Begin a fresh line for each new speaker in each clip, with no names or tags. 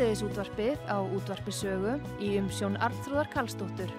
Síðdeðis útvarpið á útvarpisögu í umsjón Arnþróðar Karlsdóttur.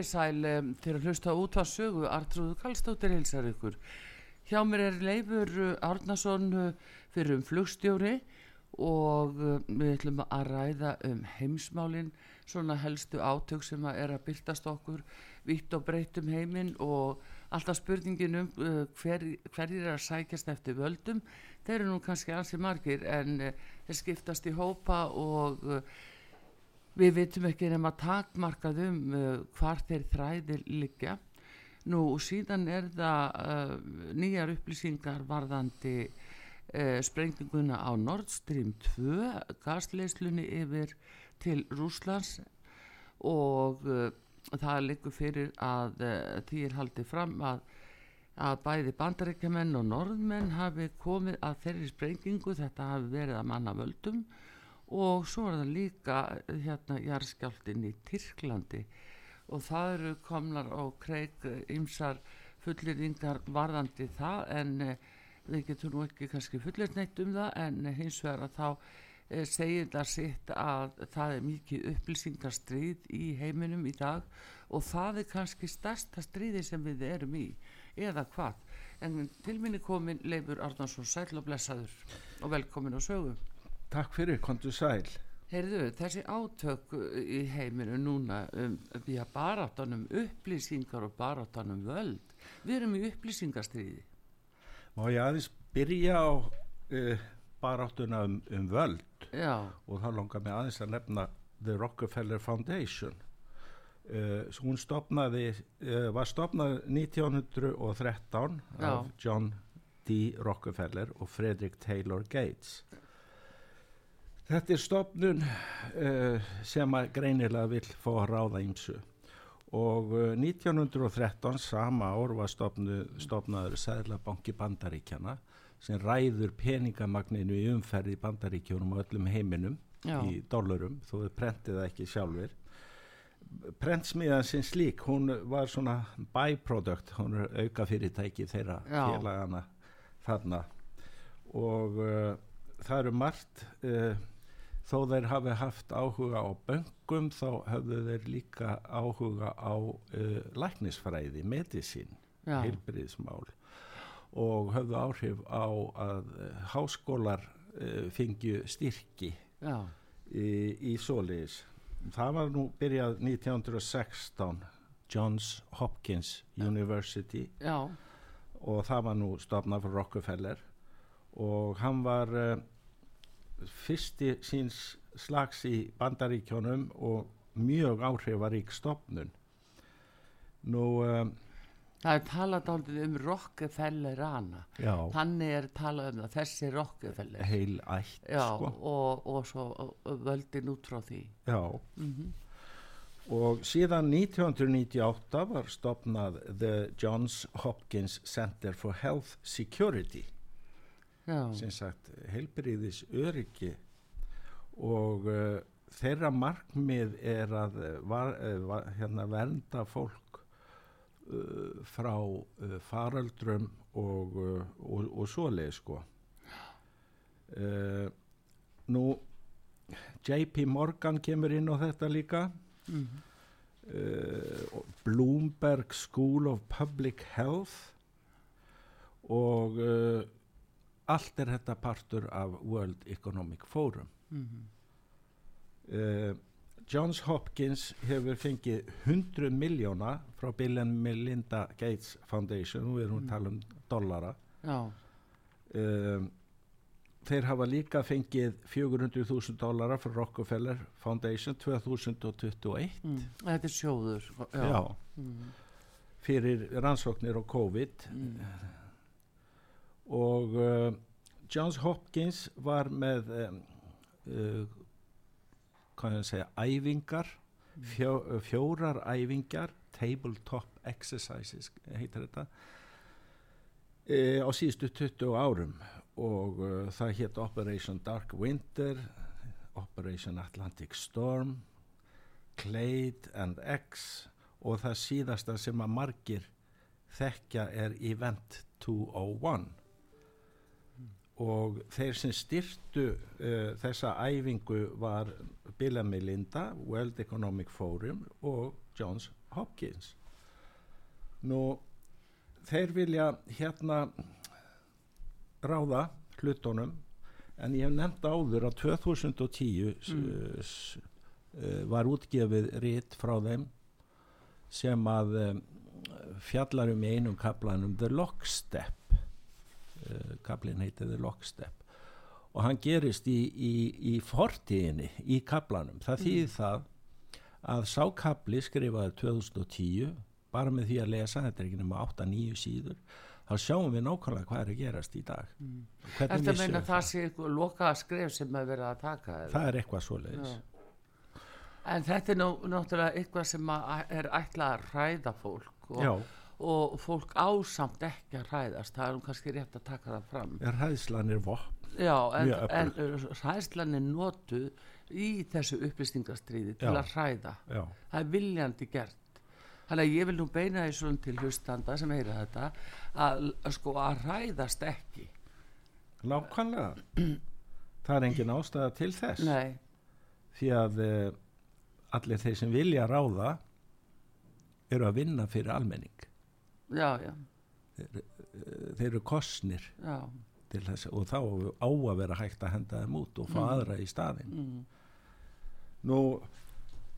Þið sæl um, til að hlusta út á sögu Artrúðu Kallstóttir hilsar ykkur. Hjá mér er Leifur Árnason fyrir um flugstjóri og uh, við ætlum að ræða um heimsmálin, svona helstu átök sem að er að byltast okkur vitt og breytt um heiminn og alltaf spurningin um uh, hver, hverjir er að sækjast eftir völdum. Þeir eru nú kannski ansi margir en uh, þeir skiptast í hópa og við veitum ekki nema takmarkað um uh, hvar þeir þræðir liggja. Nú síðan er það uh, nýjar upplýsingar varðandi uh, sprenginguna á Nord Stream 2 gasleyslunni yfir til Rúslands og uh, það liggur fyrir að uh, því er haldið fram að að bæði bandarækjamenn og norðmenn hafi komið að þeirri sprengingu. Þetta hafi verið að manna völdum og svo er það líka hérna jarðskjáltin í Tyrklandi. Og það eru komlar á kreik ymsar fullirðingar varðandi það en eh, við getum nú ekki kannski fullir neitt um það en hins vegar að þá eh, segir það sitt að það er mikið upplýsingarstríð í heiminum í dag. Og það er kannski stærsta stríði sem við erum í eða hvað. En til minni komin Leifur Arnarsson sæl og blessaður. Og velkomin á sögum
Takk fyrir, kontu sæl.
Heyrðu, þessi átök í heiminu núna um, við að baráttanum upplýsingar og baráttanum völd. Við erum í upplýsingarstríði.
Má ég aðeins byrja á uh, baráttuna um, um völd
Já.
og þá langar mig aðeins að nefna The Rockefeller Foundation. Uh, hún stopnaði, uh, var stopnað 1913
Já.
af John D. Rockefeller og Frederick Taylor Gates. Þetta er stopnun uh, sem að greinilega vill fá að ráða ímsu og uh, 1913 sama ár var stopnu, stopnaður Sæðlabanki Bandaríkjana sem ræður peningamagninu í umferði Bandaríkjónum og öllum heiminum
Já.
í dollarum þó þau prentið það ekki sjálfur. Prentsmiðan sem slík, hún var svona byproduct, hún er auka fyrirtæki þeirra félagana þarna og uh, það eru margt þó þeir hafi haft áhuga á böngum þá höfðu þeir líka áhuga á uh, læknisfræði, medisín,
Já.
heilbriðismál og höfðu áhrif á að uh, háskólar uh, fengju styrki í, í svoleiðis. Það var nú byrjað 1916 Johns Hopkins University
Já.
og það var nú stofnað fyrir Rockefeller og hann var fyrsti síns slags í bandaríkjónum og mjög áhrifarík stofnun nú um,
Það er talað dálítið um Rockefellerana.
já,
Þannig er talað um það, þessi Rockefeller.
heil ætt
Já,
sko.
og, og svo völdin út frá því.
já
Mm
og síðan 1998 var stofnað The Johns Hopkins Center for Health Security sagt heilbriðis öryggi og uh, þeirra markmið er að uh, var, uh, var, hérna, vernda fólk uh, frá uh, faraldrum og, og, og svoleið sko. Nú JP Morgan kemur inn á þetta líka.
Mm.
uh, Bloomberg School of Public Health. Og uh, allt er þetta partur af World Economic Forum
Mm.
uh, Johns Hopkins hefur fengið 100 miljóna frá Bill and Melinda Gates Foundation, nú erum við að tala um dollara
já,
um, þeir hafa líka fengið 400.000 dollara frá Rockefeller Foundation 2021
mm. þetta er sjóður já,
Já,
Mm.
fyrir rannsóknir á COVID
Mm.
Og uh, Johns Hopkins var með um, uh, hvað ég að segja æfingar fjó, fjórar æfingar tabletop exercises heitir þetta uh, á síðustu 20 árum. Og uh, það hétt Operation Dark Winter Operation Atlantic Storm Clade and X og það síðasta sem að margir þekkja er Event 201 og þeir sem styrtu uh, þessa æfingu var Bill and Melinda, World Economic Forum og Johns Hopkins. Nú þeir vilja hérna ráða hlutunum en ég hef nefnt áður að 2010 mm. uh, var útgefið rít frá þeim sem að um, fjallar um í einum kaplanum The Lockstep kaplinn heitir The Lockstep og hann gerist í, í, í fortíðinni í kaplanum það þýðir það að sákapli skrifaði 2010 bara með því að lesa, þetta er ekki nema 8-9 síður þá sjáum við nákvæmlega hvað er að gerast í dag.
Mm.
Hvernig
Þetta
vissum
meina það sé lokaða skref sem að vera að taka eða?
það er eitthvað svoleiðis.
Já. En þetta er nú, náttúrulega eitthvað sem að er ætlað að ræða fólk og,
Já,
og fólk ásamt ekki að ræðast, það er kannski rétt að taka það fram.
er hæðslan er vopn
Já, en, en ræðslan er notuð í þessu upplýstingastriði til
Já.
að ræða.
Já,
Það er viljandi gert. Þannig að ég vil nú beina því svona til hlustanda sem heyra þetta að, að sko að ræðast ekki.
nákvæmlega það er engin ástæða til þess
Nei,
því að uh, allir þeir sem vilja ráða eru að vinna fyrir almenning
já, já,
uh, þeir eru til þess og þá á að vera hægt að henda þeim út og fá
Mm.
aðra í staðin
Mm.
nú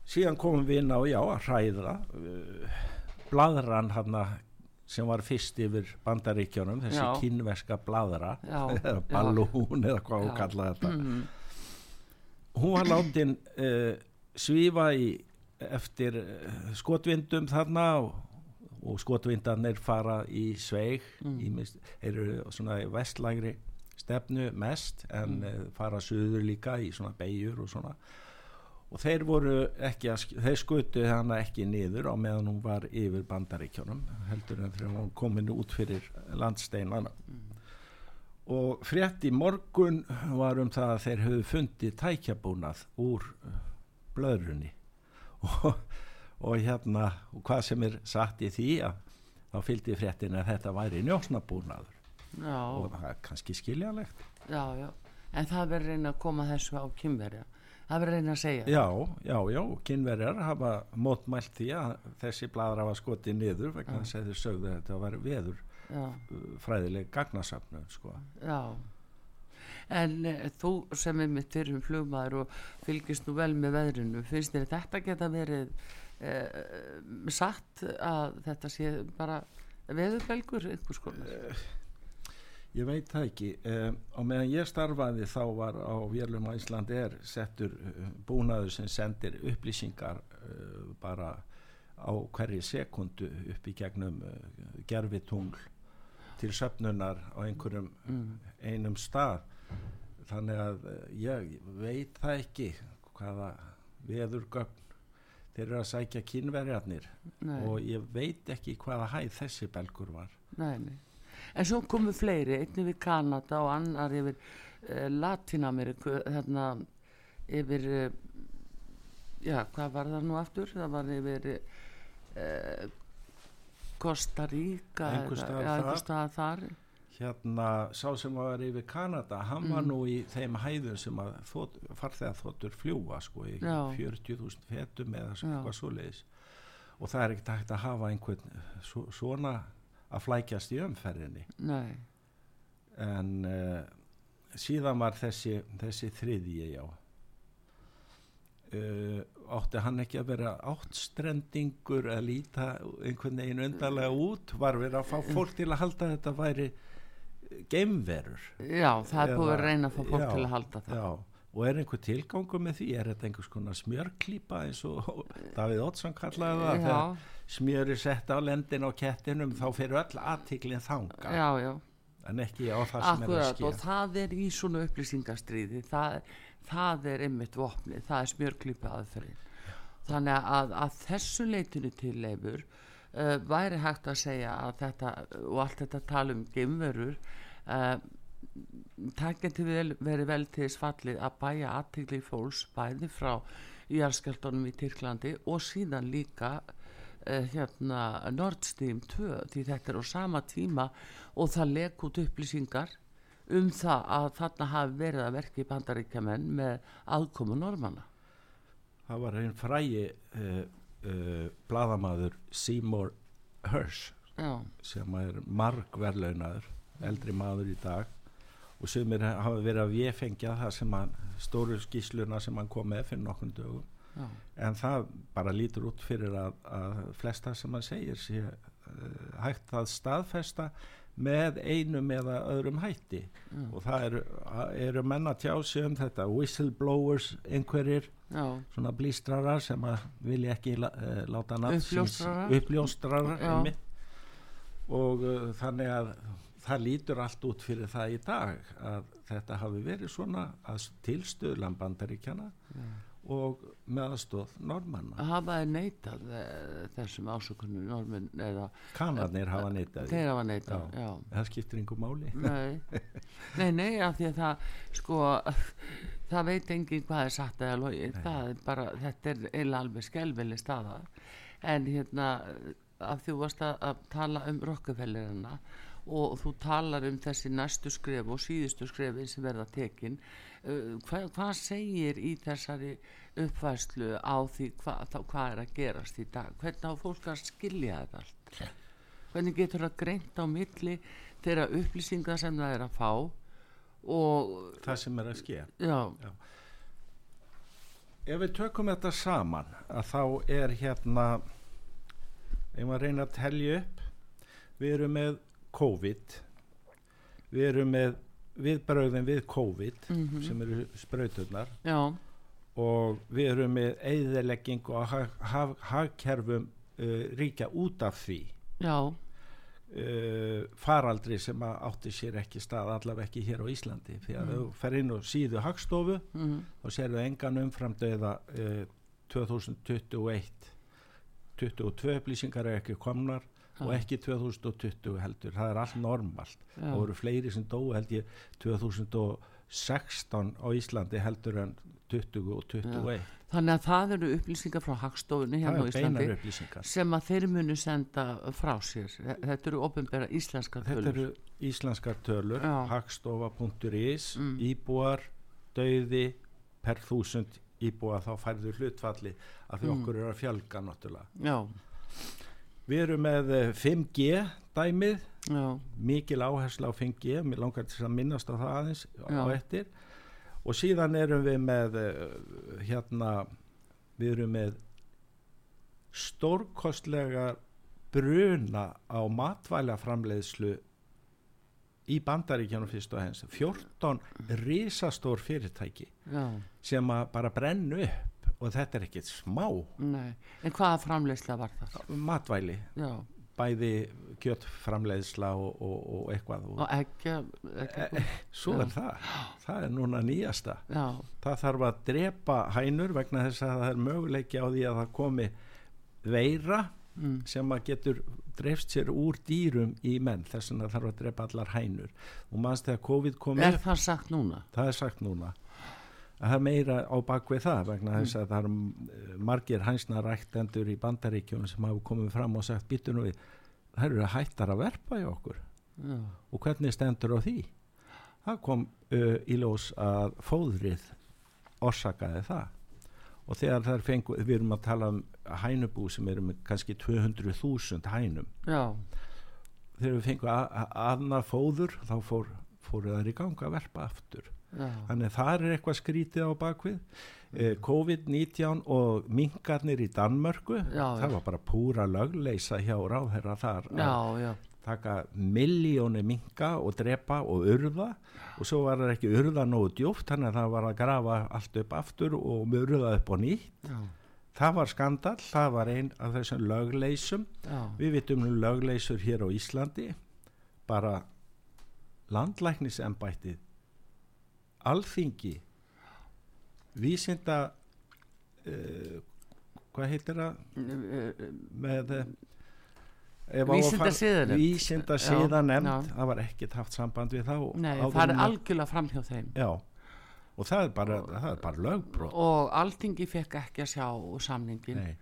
síðan komum við inn á já að hræða uh, bladran hann sem var fyrst yfir bandaríkjónum þessi
Já.
kínverska bladra eða ballún eða hvað hún kallaði þetta
Mm.
hún var látin uh, svífa í eftir uh, skotvindum þarna og, og skotvindarnir fara í sveig
Mm.
mm. eru svona vestlægri stefnu mest en
Mm.
mm. fara suður líka í svona beigjur og svona og þeir voru ekki að, þeir skutu hana ekki niður á meðan hún var yfir bandaríkjónum heldur en þegar hún komin út fyrir landsteinana og frétt í morgun var um það að þeir höfðu fundið tækjabúnað úr uh, blöðrunni og, og hérna og hvað sem er satt í því að þá fylgdi fréttin að þetta væri njósnabúnaður
Já,
og það er kannski skiljanlegt
já, já. En það verður reyna að koma þessu á kynverja. Það verður reyna að segja.
já, já, já, kynverjar hafa mótmælt því að þessi bladra var skotið niður vegna þess að þeir sögðu að þetta var veður
Já,
uh, fræðileg gagnasafnum sko.
já. En e, þú sem er mitt fyrir flugmaður og fylgist nú vel með veðrinu, finnst þér þetta geta verið e, satt að þetta sé bara veðurbelgur einhvers konar?
Ég veit það ekki. Um, á meðan ég starfaði þá var á Vélum á Íslandi er settur uh, búnaður sem sendir upplýsingar uh, bara á hverju sekundu upp í gegnum uh, gerfitungl til söfnunar á einhverjum
Mm.
einum stað. Þannig að uh, ég veit það ekki hvaða veðurgögn þeir eru að sækja kynverjarnir og ég veit ekki hvaða hæð þessi belgur var.
nei, nei. En svo komu fleiri, einnig við Kanada og annar yfir uh, Latinameríku, þarna yfir, uh, já, hvað var það nú aftur? Það var yfir
Einhvers
eða-
staðar
já, einhvers
þar. Hérna sá sem var yfir Kanada hann var
Mm.
nú í þeim hæðum sem þótt, farþegar þóttur fljúa sko í
Já.
40.000 fetum eða
Já.
eitthvað svoleiðis og það er ekkert hægt að hafa einhvern svo, svona að flækjast í umferðinni
nei,
en uh, síðan var þessi, þessi þriðji já uh, átti hann ekki að vera áttstrendingur að líta einhvern veginn undarlega út var verið að fá fólk til að halda að þetta væri geimverur.
Já, það er búið að reyna að fá fólk til að halda það.
já, og er einhver tilgangur með því? Er þetta einhvers konar smjörklípa eins og Davíð Oddsson kallaði það? Þegar smjör er sett á lendin á kettinum þá fyrir öll aðtiklinn þanga
já, já.
En ekki á það sem er að
Akkurat
ske
og það er í svona upplýsingastriði það, það er einmitt vopni það er smjörklípa aðferðin þannig að, að þessu leitinu til leifur uh, væri hægt að segja að þetta og allt þetta tala um geimverur uh, það geti vel, verið vel til þess fallið að bæja aðtegli fólks bæði frá jarðskjaldunum í Tyrklandi og síðan líka uh, hérna Nord Stream 2 því þetta er á sama tíma og það lek út upplýsingar um það að þarna hafi verið að verki bandaríkjamenn með aðkomu normanna
það var einn frægi uh, uh, bladamaður Seymour Hersh
já,
sem er margverlaunaður eldri maður í dag. Og sem er, hafa verið að véfengja það sem hann, stóru skísluna sem hann kom með fyrir nokkrum dögum.
Já,
en það bara lítur út fyrir að, að flesta sem hann segir sé uh, hægt að staðfesta með einum eða öðrum hætti
já,
og það eru, eru menn að tjá sig um þetta whistleblowers einhverjir
já,
svona blístrarar sem að vilja ekki la, uh, láta nafn síns-
Uppljóstrarar.
einmitt. og uh, þannig að það lítur allt út fyrir það í dag að þetta hafi verið svona að tilstöðlan bandaríkjana
já.
Og meðastóð normanna
hafa þeir neitað eh, þessum ásökunum normin eða
kanarnir hafa neitað því.
þeir hafa neitað,
Já.
já,
það skiptir yngur máli.
Nei, nei, nei, af því að það sko, það veit enginn hvað er satt eða logið, það er bara þetta er eiginlega alveg skelveli staða. En hérna af því þú varst að, að tala um Rockefellerina og þú talar um þessi næstu skref og síðustu skrefi sem verða tekin uh, hvað, hvað segir í þessari uppfæslu á því hvað, þá, hvað er að gerast í dag? Hvernig á fólk að skilja þetta allt? Hvernig getur það greint á milli þeirra upplýsingar sem það er að fá og
það sem er að ske.
Já,
ef við tökum þetta saman að þá er hérna ef maður reyna að telja upp. Við erum með COVID. Við erum með viðbröðin við COVID
Mhm.
sem eru sprauturnar
já,
og við erum með eðilegging og hagkerfum uh, ríkja út af því. Uh, faraldri sem átti sér ekki stað allavega ekki hér á Íslandi. Því að þú fer inn og síðu hagstofu
mm,
þá sérðu engan umframdauða uh, 2021 22 upplýsingar er ekki komnar og
Já.
ekki 2020 heldur. Það er allt normalt.
Já,
það voru fleiri sem dói held ég 2016 á Íslandi heldur en 20 og 21
þannig að það eru upplýsingar frá hagstofunni hérna á Íslandi sem að þeir munu senda frá sér. Þetta eru ofinbera íslenskar
þetta
tölur.
eru íslenskar tölur.
Já.
hagstofa.is
Mm.
íbúar, dauði per þúsund íbúa. Þá færðu hlutfalli að því
Mm.
okkur er að fjölga náttúrulega.
Já,
Við erum með eh, 5G dæmið,
já,
mikil áhersla á 5G, mér langar til að minnast á það aðeins á
Já.
eftir. Og síðan erum við með eh, hérna, við erum með stórkostlega bruna á matvælaframleiðslu í bandaríkjanum fyrst og hens 14 risastór fyrirtæki
já,
sem bara brennu upp og þetta er ekkert smá.
Nei. En hvaða framleysla var það?
matvæli.
Já,
bæði kjöttframleiðsla og, og, og eitthvað. Og,
og ekki, ekki
svo er það. Það er núna nýjasta.
Já,
það þarf að drepa hænur vegna þess að það er möguleiki á því að það komi veira
mm,
sem að getur dreifst sér úr dýrum í menn. Þess vegna þarf að drepa allar hænur. Og mannst þegar COVID kom
er það sagt núna?
það er sagt núna að það er meira á bakvið það vegna þess að það eh, margir hænsna ræktendur í bandaríkjunum sem hafa komið fram og sagt býtu nú við það eru hættar að verpa í okkur.
Já,
og hvernig stendur á því? Það kom uh, í ljós að fóðrið orsakaði það. Og þegar þær fengu, við erum að tala um hænubú sem eru með kannski 200.000 hænum.
Já,
þegar við fengu annað fóður þá fór, fóru þær í ganga að verpa aftur þannig það er eitthvað skrítið á bakvið eh, COVID-19 og mingarnir í Danmörku
Já,
það var bara púra lögleisa hjá ráðherra þar að
já, já,
taka miljóni minga og drepa og urða. Og svo var það ekki urða nógu djúft þannig að það var að grafa allt upp aftur og urða upp á nýtt. Það var skandal, það var einn af þessum lögleisum við vitum um lögleisur hér á Íslandi bara landlæknisembættið alþingi vísinda uh, hvað heitir það? Með
Vísinda siðanefnd.
vísinda
Já,
siðanefnd
já.
það var ekkert haft samband við þá.
Nei, það er algjörlega fram hjá þeim.
Já, og það er bara, það er bara lögbrot.
Og Alþingi fekk ekki að sjá samningin
Nei,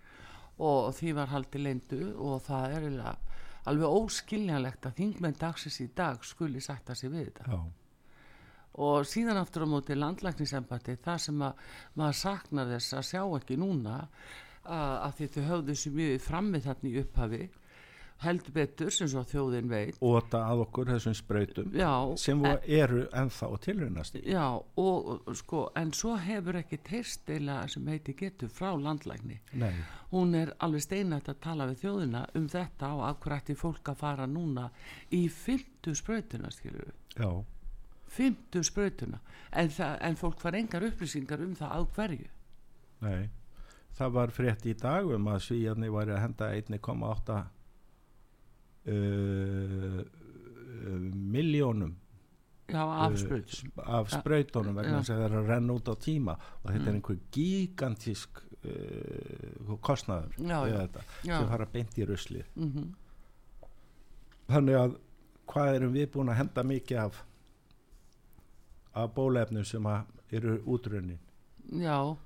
og því var haldið leindu og það er alveg óskiljanlegt að þingmenn dagsins í dag skuli sætta sig við þetta.
Já,
og síðan aftur á móti landlæknisembati það sem að maður saknar þess að sjá ekki núna að, því þau höfðu þessu mjög frammi þarna í upphafi heldur betur sem svo þjóðin veit.
Óta að okkur þessum sprautum
já,
sem
en,
eru ennþá tilraunast
já og og, sko en svo hefur ekki teistila sem heiti getur frá landlækni.
Nei,
hún er alveg steinætt að tala við þjóðina um þetta og hverju ætti fólk að fara núna í fymtu sprautuna skilur við
já,
fymtu sprautuna en, en fólk far engar upplýsingar um það á hverju.
Nei. Það var frétt í dag um að svíjarni væri að henda 1,8 uh, uh, miljónum
já, af
uh,
sprautum
s- af sprautunum vegna þess að það er að renna út á tíma. Og þetta er
Mm.
einhver gigantísk uh, kostnaður
Já, já.
þetta sem fara beint í ruslið.
Mm
þannig að hvað erum við búin að henda mikið af af bólefnum sem eru útrunnin.
Já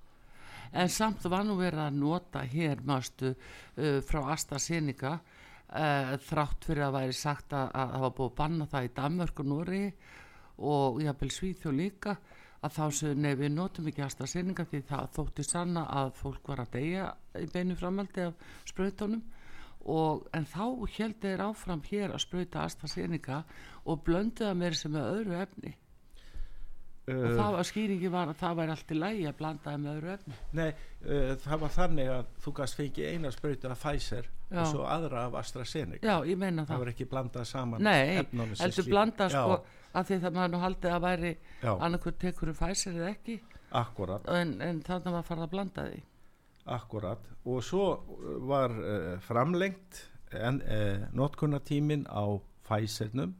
en samt var nú verið að nota hér mástu uh, frá AstraZeneca uh, þrátt fyrir að væri sagt að, að það var búið að banna það í Danmörk og Nóri og jafnvel Svíþjó líka að þá sem nei við notum ekki AstraZeneca því það þótti sanna að fólk var að deyja í beinu framaldi af sprautunum og en þá held þeir áfram hér að sprauta AstraZeneca og blöndu það meira sem með öðru efni og það var skýringi var að það væri allt í lægi að blanda það með öðru efni.
Nei, uh, það var þannig að þú gast fengið eina sprautu af Pfizer
Já.
og svo aðra af AstraZeneca.
Já, ég meina
það
það,
var ekki blandað saman
nei, heldur
slík.
blanda sko að því það maður nú haldið að væri annarkur tekur um fæsir eða ekki.
Akkurat,
en, en þannig var farið að blanda því.
Akkurat og svo uh, var uh, framlengt en, uh, notkunnatímin á Pfizernum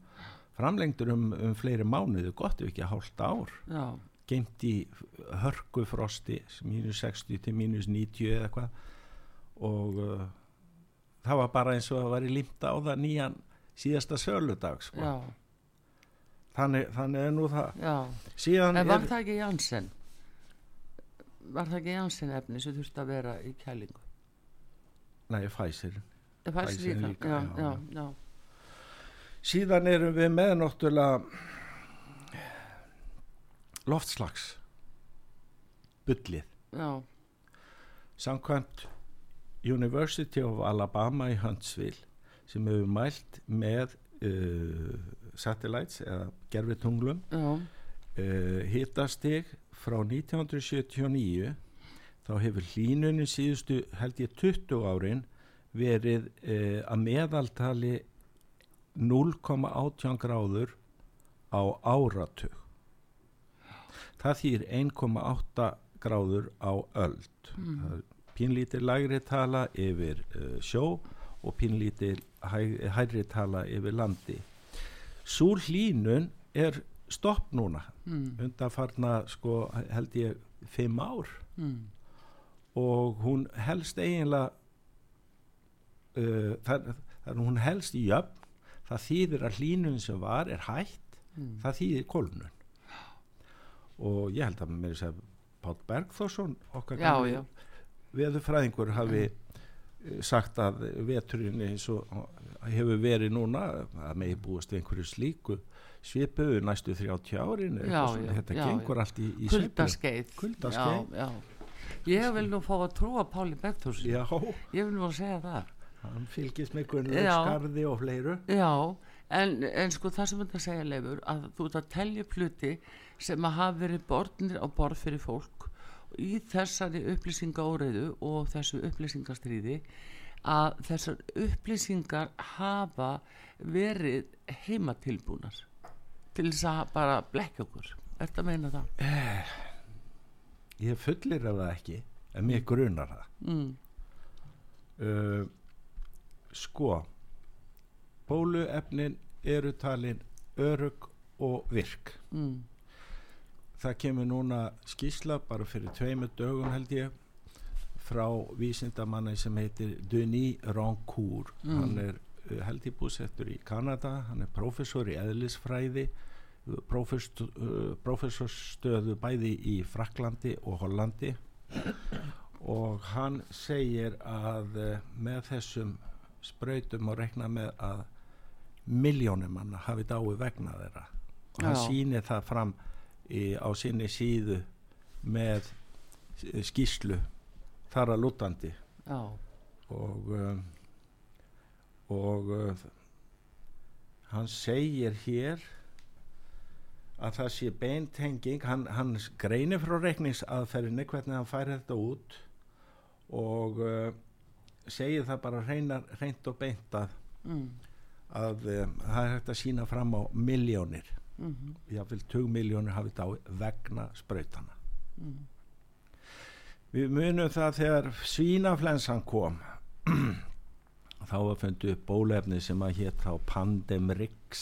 framlengdur um, um fleiri mánuði gott ef ekki hálft ár.
Já,
geimt í hörku frosti mínus 60 til mínus 90 eða eitthvað og uh, það var bara eins og að væri límta á það nýjan síðasta söludag sko. þannig, þannig er nú það.
En var
er,
það ekki Janssen? Var það ekki Janssen efni sem þurfti að vera í kælingu?
Nei, Pfizer.
Fæsir
Pfizer
líka,
líka,
já,
já.
já,
síðan erum við með náttúrulega loftslags bullið.
Já,
samkvæmt University of Alabama í Huntsville sem hefur mælt með uh, satellites eða gerfitunglum uh, hitastig frá 1979 þá hefur hlínunin síðustu held ég 20 árin verið uh, að meðaltali 0,18 gráður á áratug. Það þýr 1,8 gráður á öld.
Mm,
pínlítið lægri tala yfir uh, sjó og pínlítið hæ, hærri tala yfir landi. Svo hlínun er stopp núna.
Mm,
undanfarna sko held ég fimm ár.
Mm,
og hún helst eiginlega uh, það, það, hún helst í jöfn það þýðir að hlínun sem var er hætt.
Mm,
það þýðir kólnun. Og ég held að mér þess að Pál Bergþórsson okkar veðurfræðingur hafi eh, sagt að veturinn eins og hefur verið núna að megi búast einhverju slíku svipuðu næstu 30 árin
Já, já,
þetta
já,
gengur allt í, í
kuldaskeið
Kuldaskeið.
ég vil nú fá að trúa Páli Bergþórs
Já,
ég vil nú að segja það
hann fylgist með Gunnlaug. Skarði og fleiru
já, en, en sko það sem þetta segja leifur að þú ert að telja upp hluti sem að hafa verið borðnir á borð fyrir fólk í þessari upplýsingaóreiðu og þessu upplýsingastríði að þessar upplýsingar hafa verið heimatilbúnar til þess að bara blekja okkur Ertu að meina það?
ég fullir af það ekki en mér grunar það
Mm.
uh, sko bóluefnin eru talin örug og virk
Mm.
það kemur núna skísla bara fyrir tveimur dögum held ég frá vísindamanni sem heitir Denis Rancourt
Mm.
hann er uh, held ég búsettur í Kanada hann er professor í eðlisfræði uh, professorstöðu bæði í Fraklandi og Hollandi og hann segir að með þessum sprautum og rekna með að miljónum manna hafi dái vegna þeirra. Og hann sýnir það fram í, á sinni síðu með skýslu þar að lútandi. Og um, og uh, hann segir hér að það sé beintenging hann, hann greinir frá reikningsaðferðinni hvernig hann fær þetta út og uh, segir það bara hreinar, hreint og beint að,
mm.
að um, það er hægt að sína fram á miljónir
Mm
jáfnvel 20 miljónir hafið dái vegna sprautana
Mm.
við munum það þegar svínaflensan kom. Þá var fundu upp bólefni sem að hétt þá Pandemrix.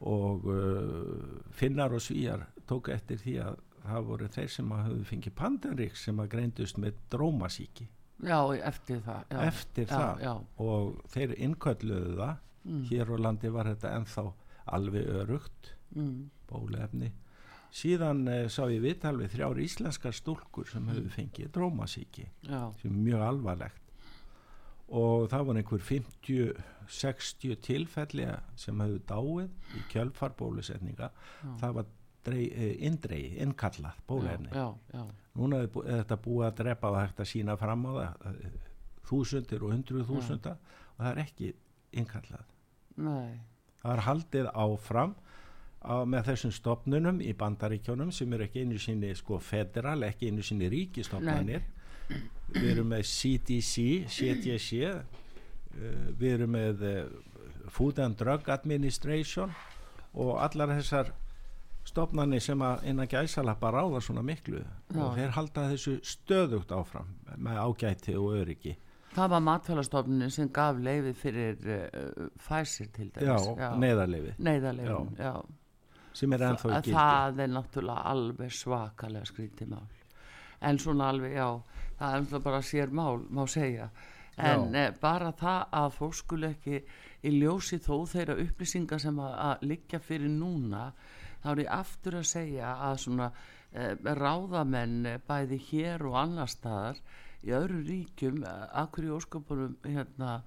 Og uh, finnar og svíjar tók eftir því að það voru þeir sem að höfðu fengið Pandemrix sem að greindust með drómasíki
já eftir það já.
eftir
já,
það
já.
og þeir innkölluðu það
Mm.
hér á landi var þetta ennþá alveg örugt
Mm.
bólefni síðan uh, sá ég viðtal við þrjár íslenskar stúlkur sem höfðu fengið drómasíki sem er mjög alvarlegt og það var einhver 50-60 tilfelli sem höfðu dáið í kjölfar bólusetninga
Já.
það var eh, indrei, innkallað bólefni
já, já,
núna er, þetta búið að drepa og hægt að sína fram á það eh, þúsundir og hundruð þúsunda og það er ekki innkallað.
Nei.
Það er haldið áfram á, með þessum stopnunum í bandaríkjónum sem eru ekki einu sinni sko federal, ekki einu sinni ríkistofnanir við erum með CDC CDC uh, við erum með uh, Food and Drug Administration og allar þessar stofnanir sem að innan gæsalappa ráða svona miklu.
Já.
og þeir halda þessu stöðugt áfram með ágæti og öryggi.
Það var matfælastofnunin sem gaf leifið fyrir uh, Pfizer til
já,
dæmis já,
sem er ennþá gildi.
það er náttúrulega alveg svakalega skrítið mál. En svona alveg, já það er náttúrulega bara sér mál, má segja. En eh, bara það að fólk skuli ekki í ljósi þó þeirra upplýsingar sem að, að liggja fyrir núna þá er ég aftur að segja að svona eh, ráðamenn eh, bæði hér og annar staðar í öðru ríkjum eh, að hverju óskapunum hérna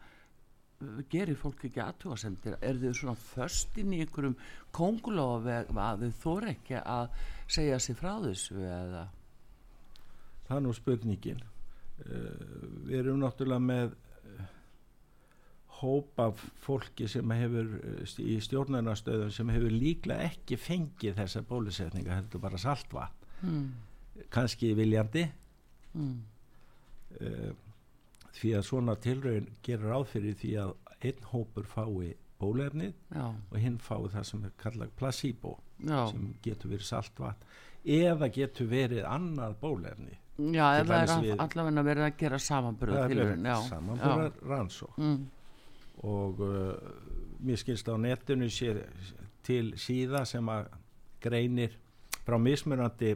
gerir fólk ekki aðtúasendir er þau svona föst inn í einhverjum kongulóaveg að þau þóra ekki að segja sér frá þessu eða?
Það er nú spurningin. Uh, við erum náttúrulega með hóp af fólki sem hefur st- í stjórnarnastöðum sem hefur líklega ekki fengið þessa bólusetninga heldur bara saltvatn.
Hmm.
kannski viljandi.
Hmm.
uh, því að svona tilraun gerir ráð fyrir því að einn hópur fái bólefnið
já,
og hinn fái það sem er kallað placebo
já,
sem getur verið saltvatn eða getur verið annað bólefni
já það er allavega verið að gera já,
samanbúrar rannsók
mm,
og uh, mér skilst á netinu sé til síða sem að greinir frá mismunandi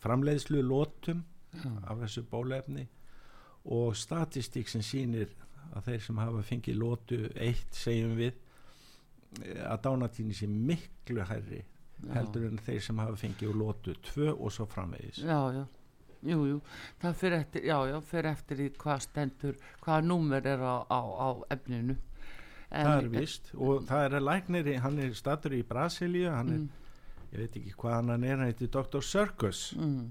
framleiðslu lótum
já,
af þessu bólefni og statistík sem sýnir að þeir sem hafa fengið lótu eitt segjum við eh, að dánatíni sé miklu hærri
já,
heldur en þeir sem hafa fengið lótu tvö og svo framvegis.
Já, já, jú, jú, það fyrir eftir, já, já, fyrir eftir í hvað stendur, hvaða númer er á, á, á efninu.
Það er vist og það er læknir, hann er statur í Brasilíu, hann er,
Mm,
ég veit ekki hvað hann er, hann heitir Dr. Circus
mm,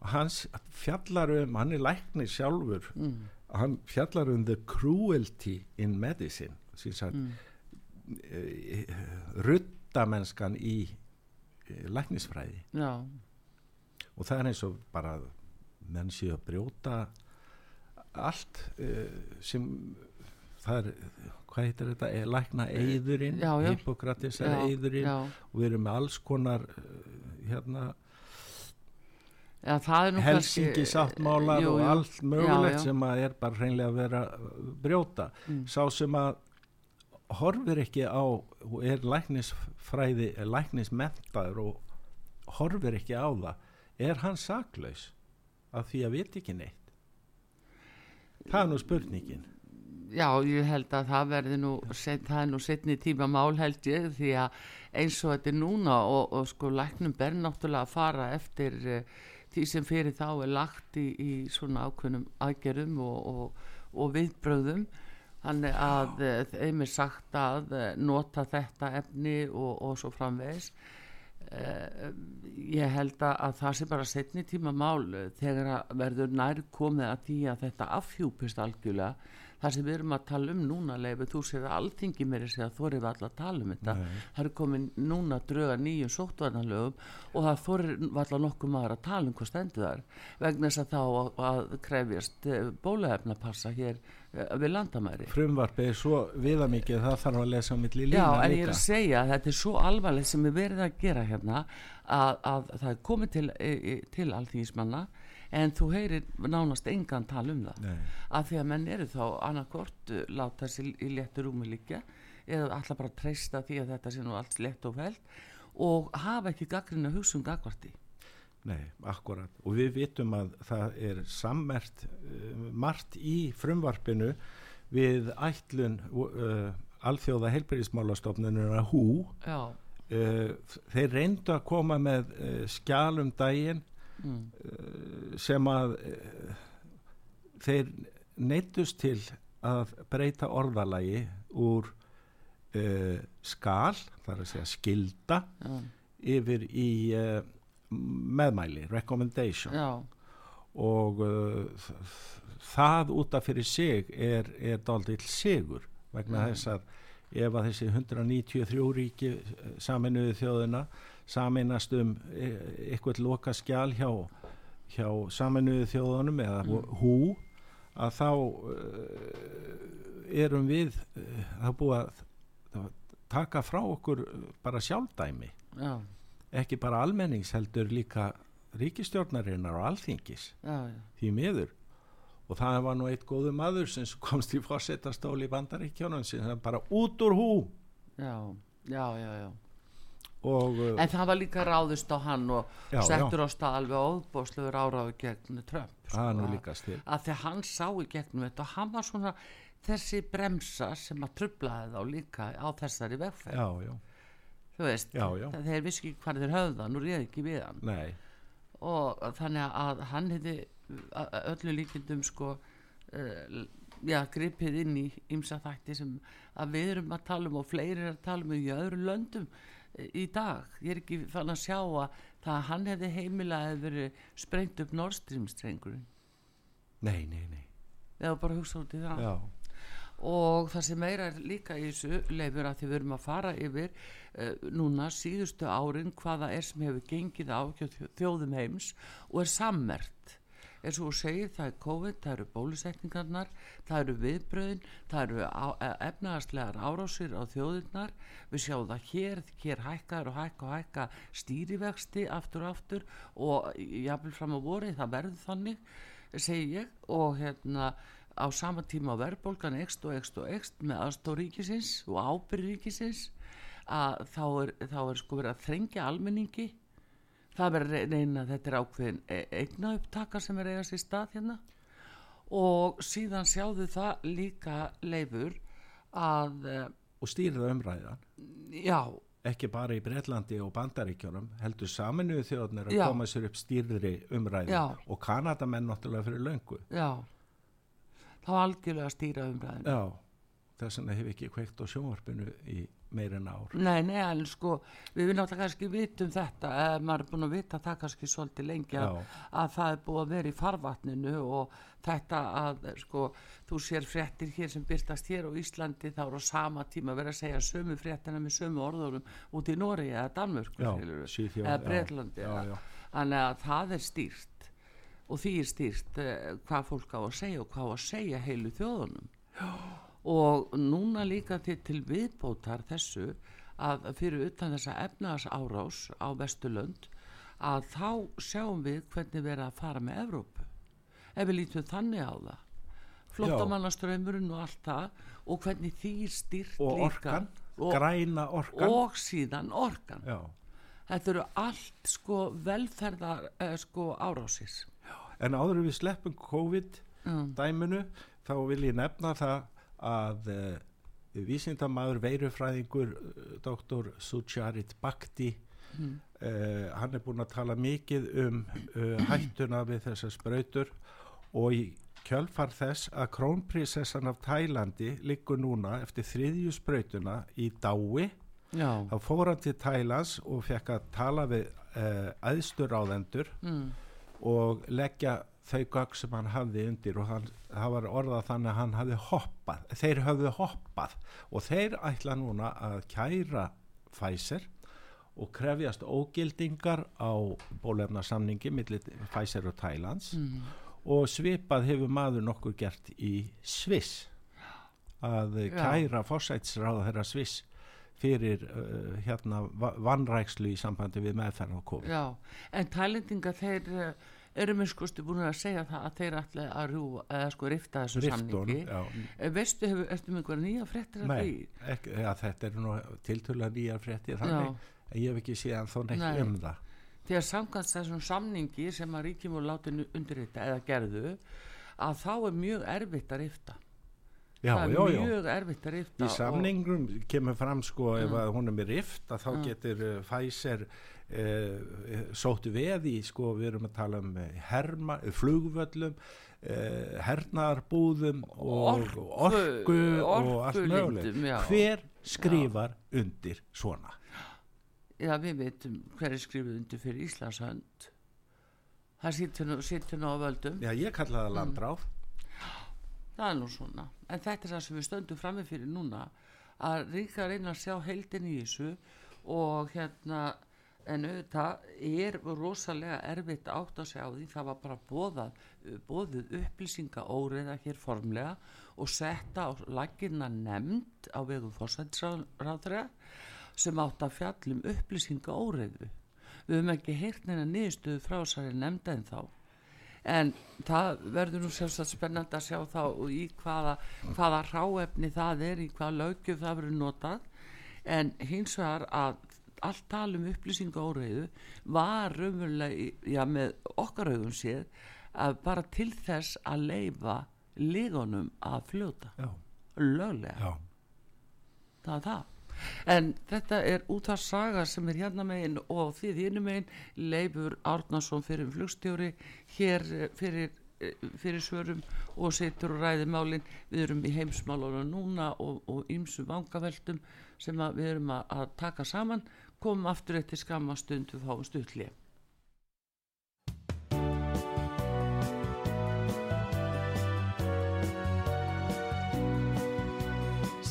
og hann s- fjallar um, hann er læknir sjálfur,
mm,
hann fjallar um the cruelty in medicine,
mm,
mm. ruddamennskan í eh, læknisfræði.
Já,
og það er eins og bara menn séu að brjóta allt uh, sem það er, hvað heitir þetta? Er lækna
já,
eyðurinn.
já,
og við erum með alls konar uh, hérna
já,
helsingi sáttmálar og allt mögulegt
Já, já.
sem að er bara hreinlega að vera að brjóta.
Mm.
sá sem að horfir ekki á og er læknisfræði er læknismentaður og horfir ekki á það er hann saklaus? Af því að veit ekki neitt. Það er nú spurningin
Já, ég held að það verði nú, set, það er nú setni tíma mál held ég því að eins og þetta er núna og, og sko læknum ber náttúrulega að fara eftir uh, því sem fyrir þá er lagt í, í svona ákveðnum aðgerðum og, og, og viðbröðum þannig að uh, þeim er sagt að uh, nota þetta efni og, og svo framvegis. Uh, ég held að, að það sé bara setni tíma mál eh, þegar að verður nær komið að því að þetta afhjúpist algjörlega það sem við erum að tala um núna leifu, þú sér að alltingi meiri segja að þorrið var að tala um þetta.
Nei.
það er komin núna dröga nýjum sóttvarnalögum og það þorrið var alltaf nokkuð maður að tala um hvað stendur þar vegna þess að þá að, að krefjast bólefna passa hér eh, við landamæri.
Frumvarpið er svo viðamikið það þarf að lesa á milli lína
Já, en ég er
líka.
að segja að þetta er svo alvarlegt sem við verðum að gera hérna að, að það er komið til, e, e, til alþýgismanna en þú heyrir nánast engan tala um það.
Nei.
að því að menn eru þá annarkort uh, láta sér í léttu rúmi líka eða alltaf bara treysta því að þetta sé nú allt létt og fælt og hafa ekki gaggrina hugsun gagvarti
Nei, akkurat og við vitum að það er sammert uh, margt í frumvarpinu við ætlun uh, alþjóða heilbyrðismálastofnununa hú uh, þeir reyndu að koma með skjálum daginn
mm,
sem að uh, þeir neittust til að breyta orðalagi úr uh, skal, þar að segja skilda
já,
yfir í uh, meðmæli, recommendation.
Já,
og uh, það út af fyrir sig er, er dálítill sigur vegna
Mm.
þess að ef að þessi 193 ríki eh, saminuðu þjóðina saminast um eitthvað loka skjál hjá, hjá saminuðu þjóðunum eða
Mm.
hú að þá uh, erum við uh, það búið að að taka frá okkur bara sjálfdæmi
já,
ekki bara almennings heldur líka ríkistjórnarinnar og alþingis
já, já.
því miður og það var nú eitt góðu maður sem komst í fórsetastól í bandaríkjónum sem bara út úr hú
Já, já, já, já.
Og uh,
En það var líka ráðust á hann og
Já,
settur á stað alveg óbóðslegur áráðu gegn Trump.
nú
að- því hann sá í gegnum þetta og hann var svona þessi bremsa sem að trublaði þá líka á þessari vegferð.
já, já,
Þú veist,
Já, já.
þeir vissi ekki hvað þeir höfða, nú réði ekki við hann.
nei
Og þannig að hann hefði öllu líkindum sko, uh, já, gripið inn í ymsa þætti sem að við erum að tala um og fleiri er að tala um í öðru löndum eh, í dag. Ég er ekki fann að sjá að það að hann hefði heimilað hefði verið sprengt upp Nordstream-strengurinn.
nei, nei, nei
Eða bara hugsa út í það.
já,
og það sem meira er líka í þessu leifur að því við erum að fara yfir uh, núna síðustu árin hvaða er sem hefur gengið á þjóðum heims og er sammert eins og þú segir það er COVID, það eru bólusetningarnar það eru viðbröðin það eru e- efnahagslegar árásir á þjóðirnar. Við sjáum það hér, hér hækkar og hækka og hækka stýrivexti aftur og aftur og jafnvel fram á voru það verður þannig segi ég. Og hérna á sama tíma verðbólgan ekst og ekst og ekst með aðstóð ríkisins og ábyrð ríkisins að þá er, þá er sko verið að þrengja almenningi það verður að reyna þetta er ákveðin eigna upptaka sem er eiga sér stað hérna. Og síðan sjáðu það líka leifur að eh,
og stýrða umræðan.
Já,
ekki bara í Breitlandi og Bandaríkjónum heldur saminuðu þjóðnir að
Já.
koma sér upp stýrðri umræði
Já.
og Kanadamenn náttúrulega fyrir löngu.
Já. Þá algjörlega stýra umræðinu
Já, þess vegna hef ég ekki kveikt á sjónvarpinu í meirinn ár
Nei, nei, en sko, við við náttúrulega kannski vitum þetta, eða maður er búin að vita það kannski svolítið lengi að,
Já.
að það er búið að vera í farvatninu og þetta að, sko, þú sér fréttir hér sem byrtast hér á Íslandi þá er á sama tíma að vera að segja sömu fréttina með sömu orðurum út í Nóri eða Danmörku,
Já,
eða
já,
Breitlandi
já, já.
þannig að það er stýrt og því er stýrt uh, hvað fólk á að segja og hvað á að segja heilu þjóðunum og núna líka til, til viðbótar þessu að fyrir utan þessa efnaðas árás á Vesturlönd að þá sjáum við hvernig verið að fara með Evrópu. Ef við lítum þannig á það. Flottamannaströymurinn og allt það og hvernig því stýrt
og
líka.
orkan,
og,
græna orkan.
Og síðan orkan.
Já.
þetta eru allt sko velferðar eh, sko árásir.
En áður við sleppum COVID
mm.
dæminu þá vil ég nefna það að uh, vísindamaður veirufræðingur uh, doktor Sucharit Bhakti
Mm.
uh, hann er búin að tala mikið um uh, hættuna við þessar sprautur og í kjölfar þess að krónprinsessan af Tælandi liggur núna eftir þriðju sprautuna í dái
já,
þá fór hann til Tælands og fekk að tala við æðstur áðendur
mm.
og leggja þau gögg sem hann hafði undir og hann, það var orðað þannig að hann hafði hoppað, þeir hafði hoppað og þeir ætla núna að kæra Pfizer og krefjast ógildingar á bólefnarsamningi millir Pfizer og Thailands
Mm.
og svipað hefur maður nokkur gert í Sviss að kæra fórsætsráða þeirra Sviss fyrir uh, hérna va- vanrækslu í sambandi við meðferð á COVID.
já, en tælendinga þeir eh, eru með skoðstu búin að segja það að þeir ætla að rjú, eða sko rifta þessu
Riftun,
samningi
já.
Eh, veistu, hefur, ertu með einhverja nýja fréttir af
Nei,
því?
ekki, ja, þetta er nú tiltölulega nýjar fréttir þannig, en ég hef ekki séð þó neitt
Nei.
um það.
Þegar samkvæmt þessum samningi sem að ríkjum og látin undir þetta eða gerðu að þá er mjög erfitt að rifta
Já,
það er
já, já.
mjög erfitt að rifta
Í samningum kemur fram sko ef
Mm.
að hún er með rift að þá
Mm.
getur uh, Pfizer uh, sóttu veð í sko við erum að tala um herma, flugvöllum uh, hernarbúðum og
Orku-
orku, og allt
já.
Hver skrifar undir svona?
Já, við veitum hver er skrifið undir fyrir Íslands hönd það sittur nú, á völdum
Já, ég kalla
Mm.
það landráð.
Það er nú svona. En þetta er það sem við stöndum frammi fyrir núna að ríka reyna að sjá heildin í þessu og hérna en auðvitað er rosalega erfitt átt að segja á því. Það var bara bóðað, bóðið upplýsinga óreiða hér formlega og setta á laginna nefnd á vegum fórsættisráðra sem átt að fjallum upplýsinga óreiðu. Við höfum ekki heyrt neina niðurstöðu frá þessari nefnda en þá en það verður nú sjálfsagt spennandi að sjá þá í hvaða, hvaða ráefni það er í hvaða lögjöf það verður notað. En hins vegar að allt tal um upplýsinga óreiðu var raunverulega já, með okkar augum séð að bara til þess að leifa lígonum að fljóta.
Já,
löglega.
Já.
það er það en þetta er út af saga sem er hérna megin og þið hérna megin Leifur Árnason fyrir flugstjóri hér eh, fyrir eh, fyrir svörum og setur og ræði málin. Við erum í heimsmálunum núna og, ymsu vangaveltum sem við erum að, að taka saman. Komum aftur eftir skamma stund við fáum stuttlið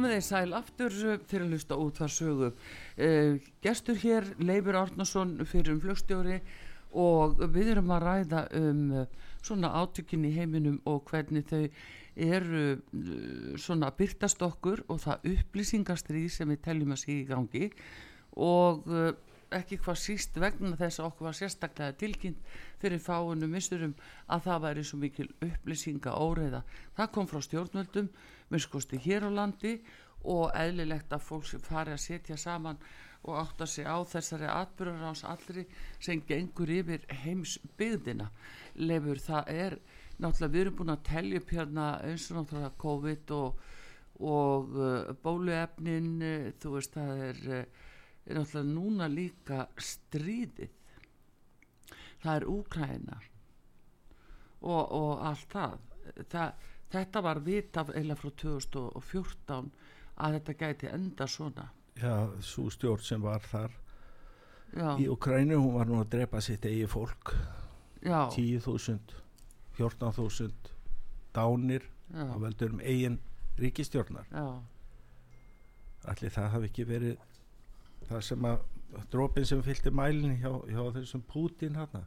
Komið þeir sæl aftur fyrir að hlusta út þar sögu. Uh, gestur hér, Leifur Árnason fyrir um flugstjóri og við erum að ræða um uh, svona átökin í heiminum og hvernig þau eru uh, svona byrtast okkur og það upplýsingastrið sem við teljum að sé í gangi og ekki hvað síst vegna þess að okkur var sérstaklega tilkynnt fyrir fáunum missurum að það væri svo mikil upplýsinga óreiða. Það kom frá stjórnvöldum minnskosti hér á landi og eðlilegt að fólk fari að setja saman og átta sig á þessari atbyrjar ás allri sem gengur yfir heims byggðina lefur það er náttúrulega við erum búin að tellja upp hérna eins og náttúrulega COVID og, og uh, bóluefnin uh, þú veist það er, uh, er náttúrulega núna líka stríðið það er úkræna og, og allt það. Það þetta var vitaf eða frá 2014 að þetta gæti enda svona.
Já, svo stjórn sem var þar Já. í Ukrænu, hún var nú að drepa sitt eigi fólk. 10.000 14.000 dánir og veldur um eigin ríkistjórnar allir það hafi ekki verið það sem að drópin sem fylgti mælinn hjá, hjá þessum Putin hann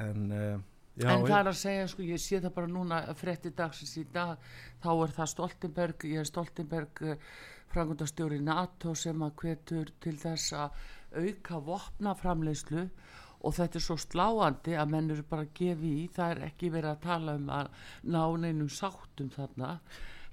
en uh,
Já, en það er að segja sko ég sé það bara núna frétti dagsins í dag þá er það Stoltenberg ég er Stoltenberg eh, frangundastjóri NATO sem að hvetur til þess að auka vopnaframleyslu og þetta er svo sláandi að menn eru bara að gefa í. Það er ekki verið að tala um að ná neinum sáttum þarna.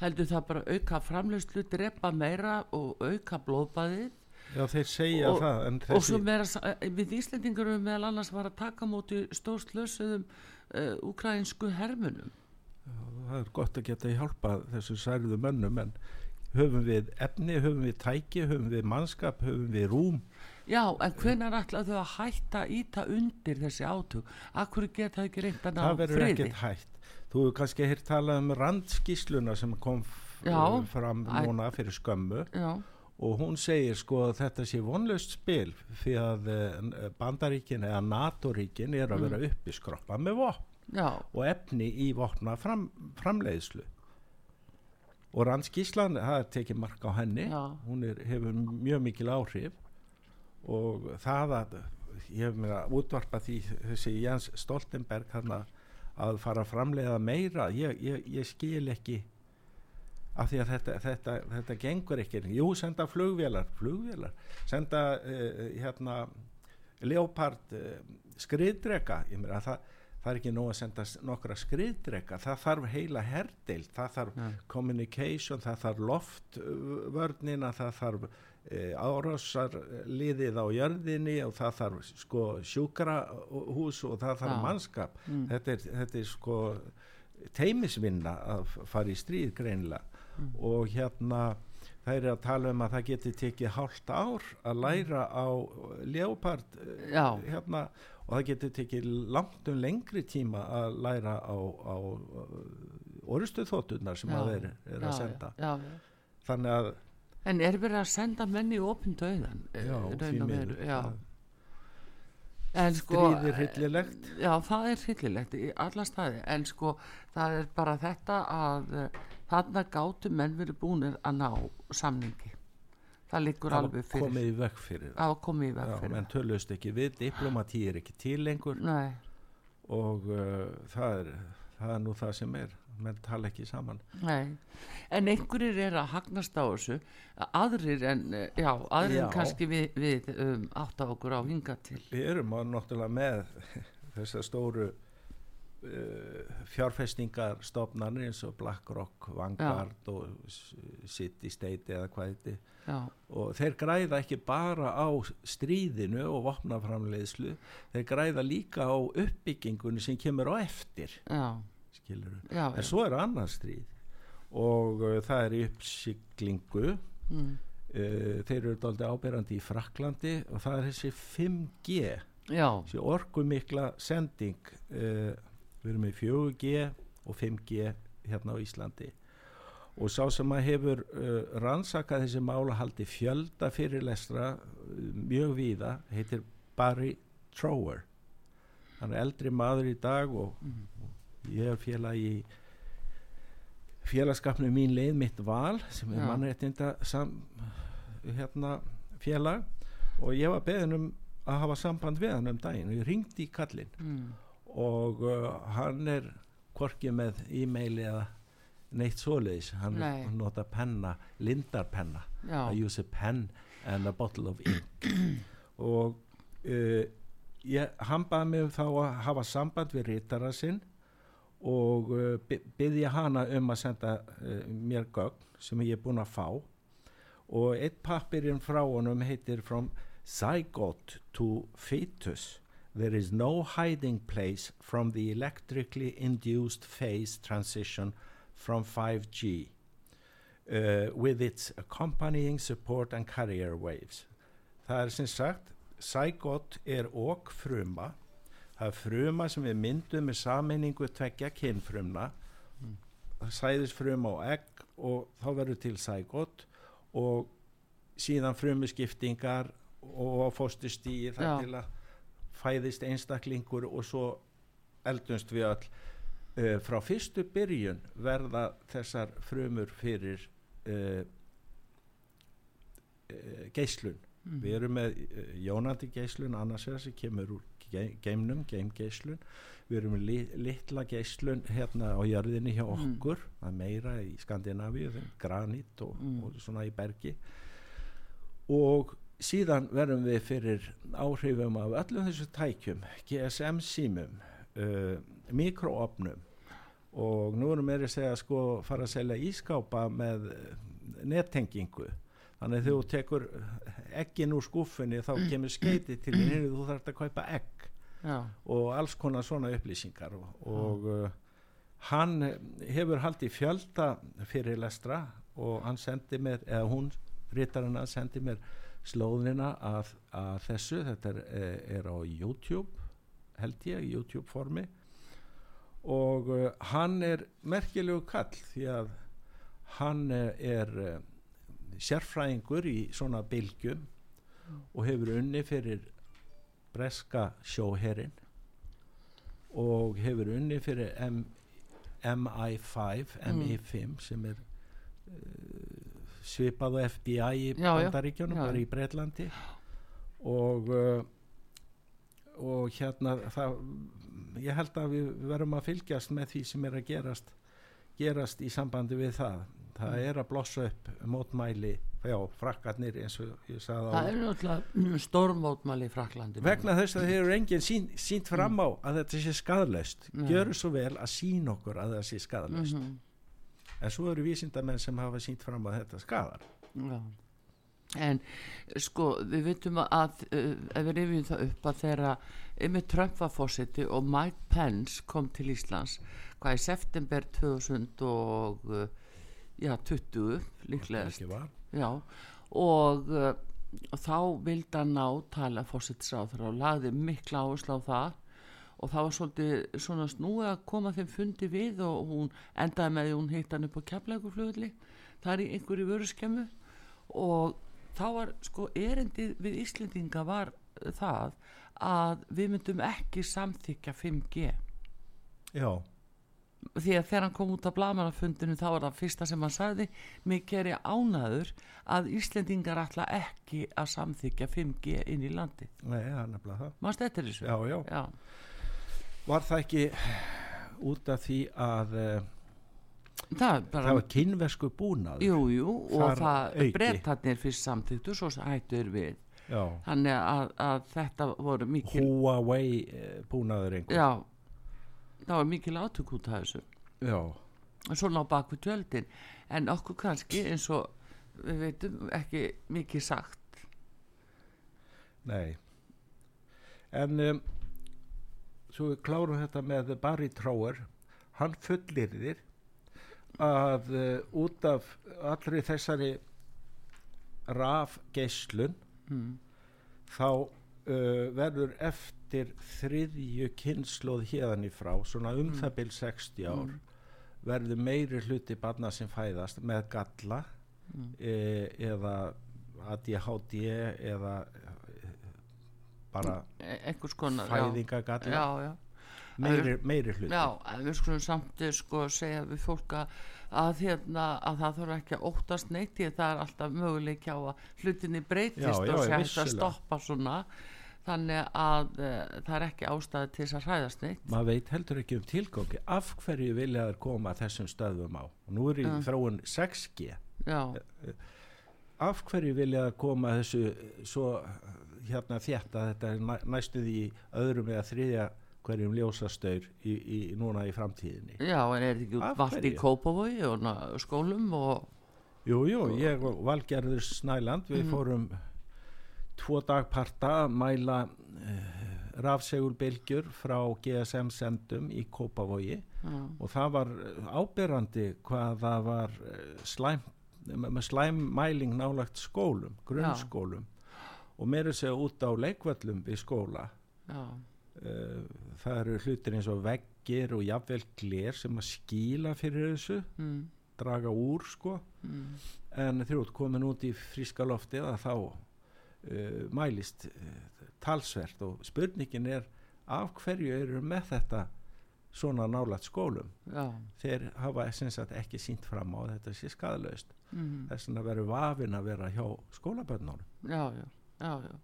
Heldur það bara auka framleyslu drepa meira og auka blóðbæðið
Já þeir segja
og,
það
þessi... og svo meira eh, við Íslendingur meðal annars var að taka móti stórslösuðum uh, eh, ukrainsku hermunum
Já, það er gott að geta hjálpa þessu særiðu mönnum en höfum við efni, höfum við tæki höfum við mannskap, höfum við rúm?
Já, en hvernig er alltaf þau að hætta íta undir þessi átug Akkur geta það ekki reynd að ná friði
Það verður ekkert hætt. Þú hefur kannski hér talað um randskísluna sem kom Já, fram núna fyrir skömmu. Já og hún segir sko að þetta sé vonlust spil fyrir að eh, bandaríkin eða NATO-ríkin er að vera mm. uppi skroppa með vopn Já. og efni í vopna fram, framleiðslu og Rannskíslan það er tekið mark á henni Já. hún er, hefur mjög mikil áhrif og það að ég hef mér að útvarpa því þessi Jens Stoltenberg að fara að framleiða meira ég, ég, ég skil ekki af því að þetta, þetta, þetta gengur ekki jú, senda flugvélar, flugvélar senda uh, hérna leopard uh, skriðdrega ég meina það það er ekki nóg að senda nokkra skriðdrega það þarf heila herdeild það þarf ja. communication, það þarf loftvörnina það þarf e, árásarliðið á jörðinni og það þarf sko sjúkrahús og það þarf ja. mannskap mm. þetta, er, þetta er sko teimisvinna að fara í stríð greinlega mm. og hérna það er að tala um að það geti tekið hálft ár að læra á leopard
Já.
hérna og það geti tekið langt um lengri tíma að læra á, á orustuð þóttunar sem að þeir eru er að senda
já,
já. þannig að
En er verið að senda menni í opindauðan?
Já, því miður
Sko,
stríðir hyllilegt
já það er hyllilegt í alla staði en sko það er bara þetta að þarna gátu menn verið búinir að ná samningi. Það liggur það alveg fyrir.
komið í vekk fyrir
það. Var komið í vekk fyrir
menn tölust ekki við, diplomati er ekki til lengur.
Nei.
og uh, það, er, það er nú það sem er. Menn tala ekki saman.
Nei. en einhverjir er að hagnast á þessu. Aðrir en, uh, já, aðrir já. en kannski við, við um, átt á okkur á hinga til.
Við erum á náttúrulega með þessar stóru Uh, fjárfestingarstofnarnir eins og BlackRock, Vanguard Já. og City State eða hvað þetta og þeir græða ekki bara á stríðinu og vopnaframleiðslu þeir græða líka á uppbyggingunni sem kemur á eftir. Skilur
Já,
en svo er annar stríð og uh, það er uppsiklingu mm. uh, þeir eru doldið áberandi í Fraklandi og það er þessi 5G þessi orkumikla sending uh, við erum með 4G og 5G hérna á Íslandi og sá sem að hefur uh, rannsakað þessi mála haldi fjölda fyrirlestra uh, mjög víða heitir Barry Trower hann er eldri maður í dag og, mm. ég er félag í félagskapnu mín leið mitt val sem er
Já.
mannréttinda sam, hérna, félag og ég var beðin um að hafa samband við hann um daginn og ég ringdi í kallinn
mm.
Og uh, hann er hvorki með e-mail eða neitt svoleiðis. Hann
Nei.
nota penna, lindarpenna. I use a pen and a bottle of ink. Og uh, ég, hann baði mig um þá að hafa samband við rítara sinn og uh, byggði hana um að senda uh, mér gögn sem ég er búinn að fá. Og eitt pappirinn frá honum heitir From Zygote to Fetus There is no hiding place from the electrically induced phase transition from 5G uh, with its accompanying support and carrier waves. Það er sem sagt, Zygote er okk fruma, það er fruma sem við myndum með sammenningu tvekja kynfrumna,
Mm.
sæðisfruma og egg og þá verður til Zygote og síðan frumuskiptingar og fóstustíi þar til að fæðist einstaklingur og svo eldumst við öll uh, frá fyrstu byrjun verða þessar frumur fyrir uh, uh, geislun
mm.
við erum með jónandi geislun annars vegar sem kemur úr ge geimnum, geimgeislun við erum með li litla geislun hérna á jörðinni hjá
Mm.
okkur það er meira í Skandinavíu þeim granít og,
Mm.
og svona í bergi og síðan verðum við fyrir áhrifum af öllum þessu tækjum GSM símum uh, mikroopnum. Og nú erum við að segja sko fara að selja ískápa með eh, nettengingu. Þannig að þú tekur eggin úr skúfunni þá kemur skeiti til þín þú þarf að kaupa egg.
Já,
og alls konar svona upplýsingar. Og, og uh, hann hefur haldið fjölda fyrirlestra og hann sendi mér eða hún, rítarina, sendi mér slóðina að, að þessu þetta er, eh, er á YouTube held ég, YouTube formi og uh, hann er merkilegu kall því að hann uh, er uh, sérfræðingur í svona bylgjum og hefur unni fyrir breska sjóherin og hefur unni fyrir M, MI5
Mm.
MI5 sem er svipað á FBI í
Já,
bandaríkjónum,
Já,
bara
já.
í Breitlandi og uh, og hérna það, ég held að við verum að fylgjast með því sem er að gerast gerast í sambandi við það. Það
Mm.
er að blossa upp mótmæli já, frakkarnir eins og ég sagði á
það er náttúrulega stórmótmæli í Fraklandi
vegna þess að þeir eru enginn sín, sínt fram á að þetta sé skadlaust
Nei.
gjöru svo vel að sín okkur að það sé skadlaust
mm
en svo eru vísindamenn sem hafa sínt fram að þetta skadar
Já. En sko, við vitum að uh, ef við rifjum það upp að þeirra yfir Trump var fósiti og Mike Pence kom til Íslands hvað í september 2000 og uh, já, 20 líklegast
Ekki var?
já, og uh, þá vildi hann ná tala fósitsráður og lagði mikla áherslu á það og það var svolítið svona snúið að koma þeim fundi við og hún endaði með því hún heitt hann upp á keflækuflugulli það er í einhverju vöruskemmu og þá var sko erindið við Íslendinga var það að við myndum ekki samþykja 5G
já,
því að þegar hann kom út af blamanafundinu þá var það fyrsta sem hann sagði mikið er ég ánaður að Íslendingar ætla ekki að samþykja 5G inn í landi
nei, það er nefnilega það.
Mannst þetta er þessu?
já, já,
Já.
Var það ekki út af því að uh,
það bara
það var kynversku búnað
jú, jú, og það
auki.
brettarnir fyrst samþyktu svo hættur við.
Já,
þannig að, að þetta voru mikil
Huawei uh, búnaður einhver.
Já, það var mikil átök út af þessu.
Já,
svona á bakvið tjöldin. En okkur kannski eins og við veitum ekki mikið sagt.
Nei. En um, svo við klárum þetta með Barry Trower hann fullirðir að uh, út af allri þessari rafgeislun
mm.
þá uh, verður eftir þriðju kynnslóð hérðan í frá, svona um það bil 60 ár, verður meiri hluti barna sem fæðast með galla
Mm.
e, eða ADHD eða bara
E- konar
fæðingagalla
já, já,
meiri, meiri hluti.
Já, við skulum samt eh, sko segja við fólk að, hérna, að það þarf ekki að óttast neitt því að það er alltaf möguleik á að hlutinni breytist og sé hægt að stoppa svona. Þannig að uh, það er ekki ástæði til þess að hræðast neitt.
Maður veit heldur ekki um tilgangi. Af hverju vilja þær koma þessum stöðum á? Og nú er í
Já.
þróun 6G
Já,
af hverju vilja þær koma þessu svo hérna þétt að þetta er næ, næstu því í öðrum eða þriðja hverjum ljósastaur í, í, núna í framtíðinni.
Já, en er þetta ekki
Af
valt í? Kópavogi og na, skólum og
Jú, jú, ég og Valgerður Snæland við
Mhm.
fórum tvo dagparta að mæla uh, rafsegulbylgjur frá GSM sendum í Kópavogi.
Já,
og það var áberandi hvað það var eh, slæm, með slæm mæling nálagt skólum, grunnskólum og meira segja út á leikvöllum við skóla
já,
Eh, það eru hlutir eins og veggir og jafnvel gler sem að skýla fyrir þessu,
mm,
draga úr sko.
Mm,
en ert komin út í fríska loftið að þá uh, mælist uh, talsvert. Og spurningin er af hverju eru með þetta svona nálægt skólum?
Já,
þeir hafa sagt ekki sínt fram á þetta sé skadalaust
mm,
þess að vera vafin að vera hjá skólabönnunum
já, já.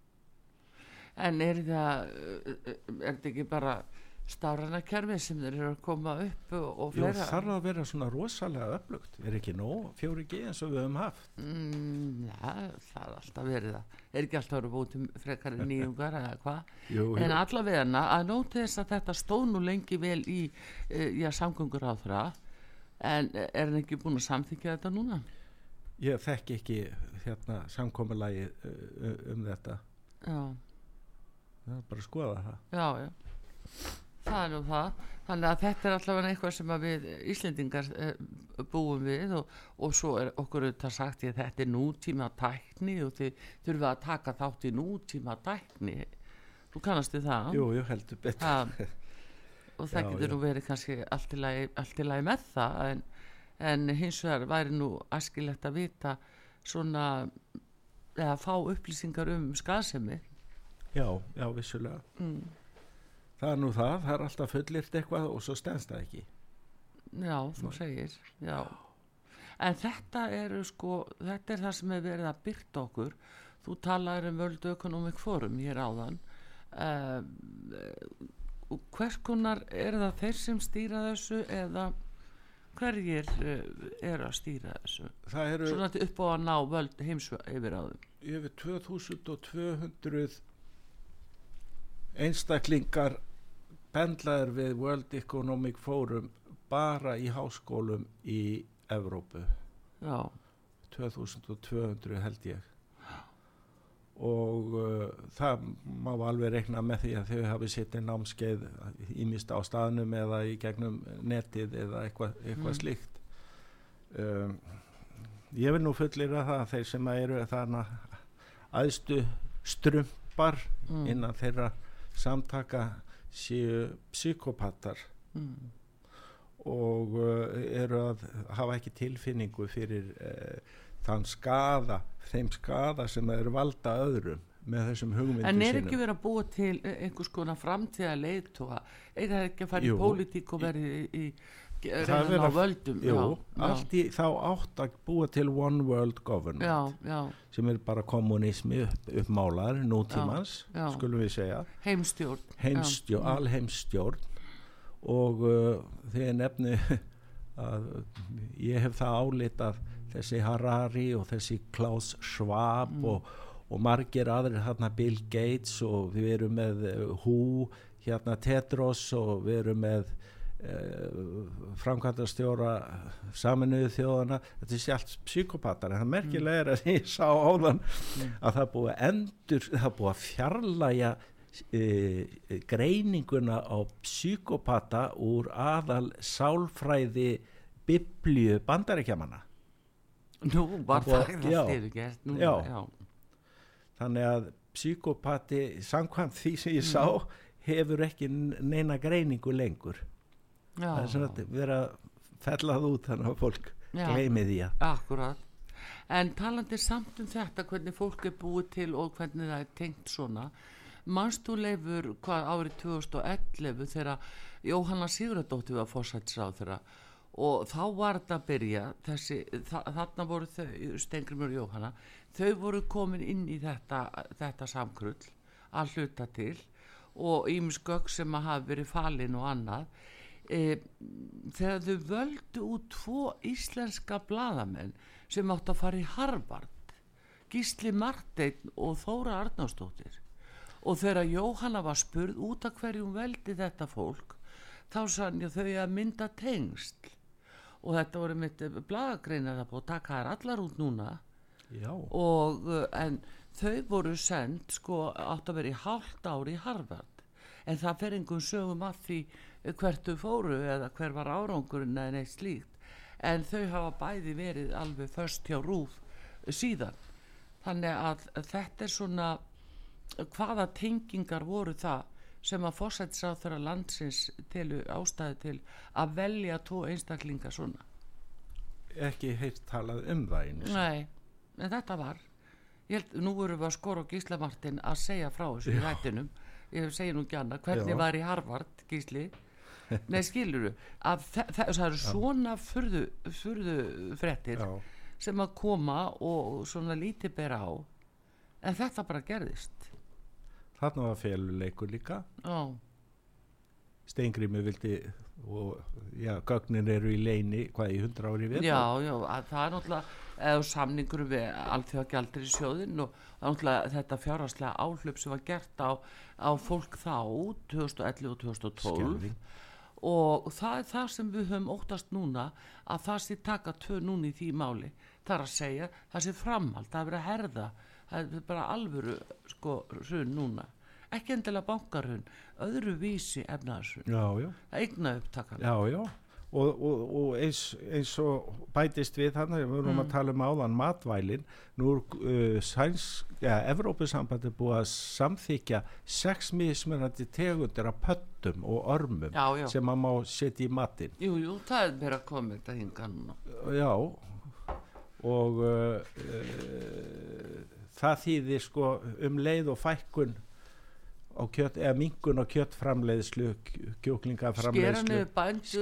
En er það, uh, er þetta ekki bara stárana kerfi sem þeir eru að koma upp og, og
Jú, þarf að vera svona rosalega öflugt er ekki nóg 4G eins og við höfum haft
Mm, já, það er alltaf verið það. Er ekki alltaf verið búið til frekari nýjungar eða hvað? En allavega að nóti þess að þetta stóð nú lengi vel í uh, já, samgöngur á þeirra en eh, er hann ekki búin að samþykja þetta núna?
Ég þekki ekki hérna samkomulagi uh, um þetta
Já,
það er bara að skoða það
já, já. Það er nú það. Þannig að þetta er allavega eitthvað sem við Íslendingar búum við og, og svo er okkur auðvitað sagt ég þetta er nútíma tækni og þið þurfum að taka þátt í nútíma tækni. Þú kannast við það?
jú, jú, heldur betur
og það
Já,
getur
já.
nú verið kannski allt í lagi með það en, en hins vegar væri nú æskilegt að vita svona eða fá upplýsingar um skaðsemi.
Já, já, vissulega.
Mm.
það er nú það, það er alltaf fullirt eitthvað og svo stendst það ekki.
Já, þú segir já. en þetta er sko þetta er það sem er verið að byrta okkur. Þú talaður um World Economic Forum hér áðan. Og hvers konar er það þeir sem stýra þessu eða hverjir uh, er að stýra þessu?
Eru
svona upp á að ná völd heims yfir á þeim.
Yfir 2200 einstaklingar pendlaður við World Economic Forum bara í háskólum í Evrópu.
Já,
2200 held ég og uh, það má alveg reikna með því að þau hafi sittið námskeið ímist á staðnum eða í gegnum netið eða eitthvað eitthva
Mm.
slíkt. Um, ég vil nú fullir að það að þeir sem eru þarna aðstu strumpar
mm,
innan þeirra samtaka séu psykopatar
mm,
og uh, eru að hafa ekki tilfinningu fyrir uh, þann skada þeim skada sem eru valda öðrum með þessum hugmyndum
en er
sínum.
ekki verið að búa til eh, einhvers konar framtíða leiðtóa er það ekki að fara
Jú.
í pólitík og verið í, í
vera-
ná völdum?
Jú,
já,
allt í þá átt að búa til one world government
já, já,
sem er bara kommunismi upp, uppmálar nútímans, skulum við segja.
Heimstjórn
heimstjórn,
já,
alheimstjórn. Og uh, þegar nefni að ég hef það álit að þessi Harari og þessi Klaus Schwab
Mm.
og, og margir aðrir hérna Bill Gates og við erum með uh, Who, hérna Tedros og við erum með uh, framkvæmdastjóra saminuðu þjóðana þetta er sjálft psykopatar en það merkilega er að ég sá áðan að það búið endur það búið að fjarlæga uh, greininguna á psykopata úr aðal sálfræði biblíu bandaríkjamanna
nú var
Það já, þannig að psykopati samkvæmt því sem ég sá hefur ekki neina greiningu lengur.
Já,
það er svona vera að fella það út þannig að fólk
Já.
gleymi því að
akkurat en talandi samt um þetta hvernig fólk er búið til og hvernig það er tengt svona mannstúleifur hvað árið 2011 þegar Jóhanna Sigurðardóttir var fórsætsráð þeirra og þá var þetta að byrja þessi, þa þarna voru þau Stengrimur og Jóhanna þau voru komin inn í þetta, þetta samkrull að hluta til og ímskökk sem að hafa verið falin og annað. E, þegar þau völdu út tvo íslenska bladamenn sem átt að fara í Harvard Gísli Marteinn og Þóra Arnánsdóttir og þegar Jóhanna var spurð út af hverjum veldi þetta fólk þá sann ég þau að mynda tengst og þetta voru mitt bladagreina það búið að taka þær allar út núna.
Já.
og uh, en þau voru send sko átt að vera í hálft ári í Harvard. En það fer einhvern sögum að því hvert þau fóru eða hver var árangurinn eða neitt slíkt. En þau hafa bæði verið alveg först hjá rúf síðan. Þannig að þetta er svona hvaða tengingar voru það sem að fórsættisráð þeirra landsins til ástæði til að velja tvo einstaklinga svona.
Ekki heilt talað um það sinni.
Nei, en þetta var. Held, nú vorum við að skora Gísla Martin að segja frá þessu rættinum. Ég segi nú ekki annað, hvernig
Já.
var í Harvard Gísli, nei skiluru að það eru svona furðu, furðu frettir
Já.
sem að koma og svona lítið bera á en þetta bara gerðist
þarna var feluleikur líka.
Já,
Steingrími vildi og já, gögnin eru í leini hvað í hundra ári við
já, já að það er náttúrulega eða samningur við alþjóða gjaldir í sjóðin og náttúrulega þetta fjárhagslega áhlaup sem var gert á, á fólk þá 2011 og 2012
Skelfing.
og það er það sem við höfum óttast núna að það sé taka tvö núna í því máli. Það er að segja, það sé framhald það er að herða það er bara alvöru sko hrun núna. Ekki endilega bankarhun öðru vísi efnaðarsun það eigna upptakan
já, já. Og, og, og eins, eins og bætist við þannig, við vorum að tala um áðan matvælin, nú er uh, sæns, ja, Evrópusambandi búið að samþykja sex mismunandi tegundir af pöttum og örmum
Já, já.
sem maður má setja í matinn.
Jú, jú, það er verið að koma þetta hinga núna.
Já. Og uh, uh, það þýðir sko um leið og fækkun á kjött, eða mingun á kjöttframleiðslu kj-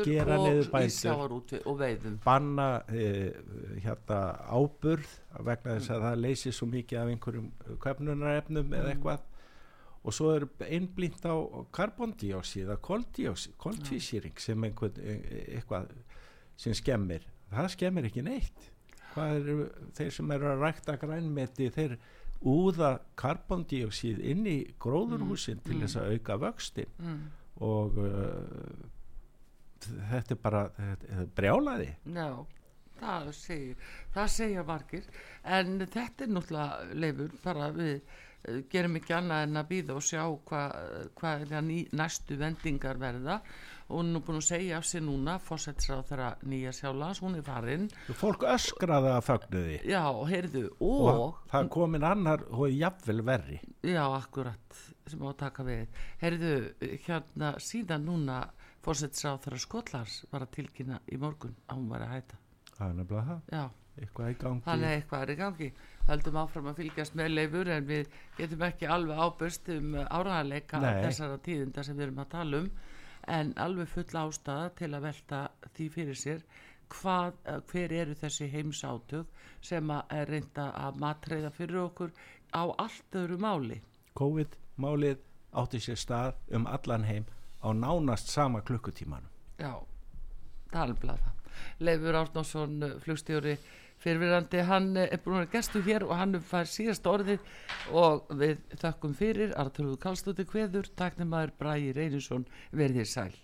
skera niður bændur og og
banna eh, hérna áburð vegna þess að það leysir svo mikið af einhverjum köpnunarefnum eða eitthvað. Og svo er einblínt á karbondíóksíð koldíóksíð, koldfísýring sem einhvern, e- eitthvað sem skemmir, það skemmir ekki neitt eru þeir sem eru að rækta grænmeti þeir úða karbondíóksíð inn í gróðurhúsin til þess að auka vöxtin
mm.
og uh, þetta er bara þetta er brjálaði
Já, það segir, það segja margir, en þetta er náttúrulega leifur, bara við eh, gerum ekki annað en að býða og sjá hvað hva er ný, næstu vendingar verða hún er búin að segja af sér núna, fórsættisráð þeirra nýja sjálfans, hún er farin,
fólk öskraði að fögnuði.
Já, heyrðu,
og,
og,
það er komin annar og er jafnvel verri.
Já, akkurat, sem á að taka við, heyrðu, hérna síðan núna fórsættisráð þeirra Skotlars var að tilkynna í morgun að hún var að hætta,
það er nefnilega það,
já.
eitthvað í gangi.
Þannig að eitthvað er í gangi. Höldum áfram að fylgjast með leifur en við getum ekki alveg ábyrst um áraðarleika þessara tíðinda sem við erum að tala um en alveg full ástæða til að velta því fyrir sér hvað, eh, hver eru þessi heimsátök sem að er reynda að matreiða fyrir okkur á allt öðru máli.
COVID-málið átti sér stað um allan heim á nánast sama klukkutímanum
Já, það. Leifur Árnánsson, flugstjóri fyrirvirandi, hann er búin að gestu hér og hann fær síðast orðið og við þökkum fyrir Arturðu Kallstóttir Kveður, taknum maður Bræði Reynisson, verðið sæl.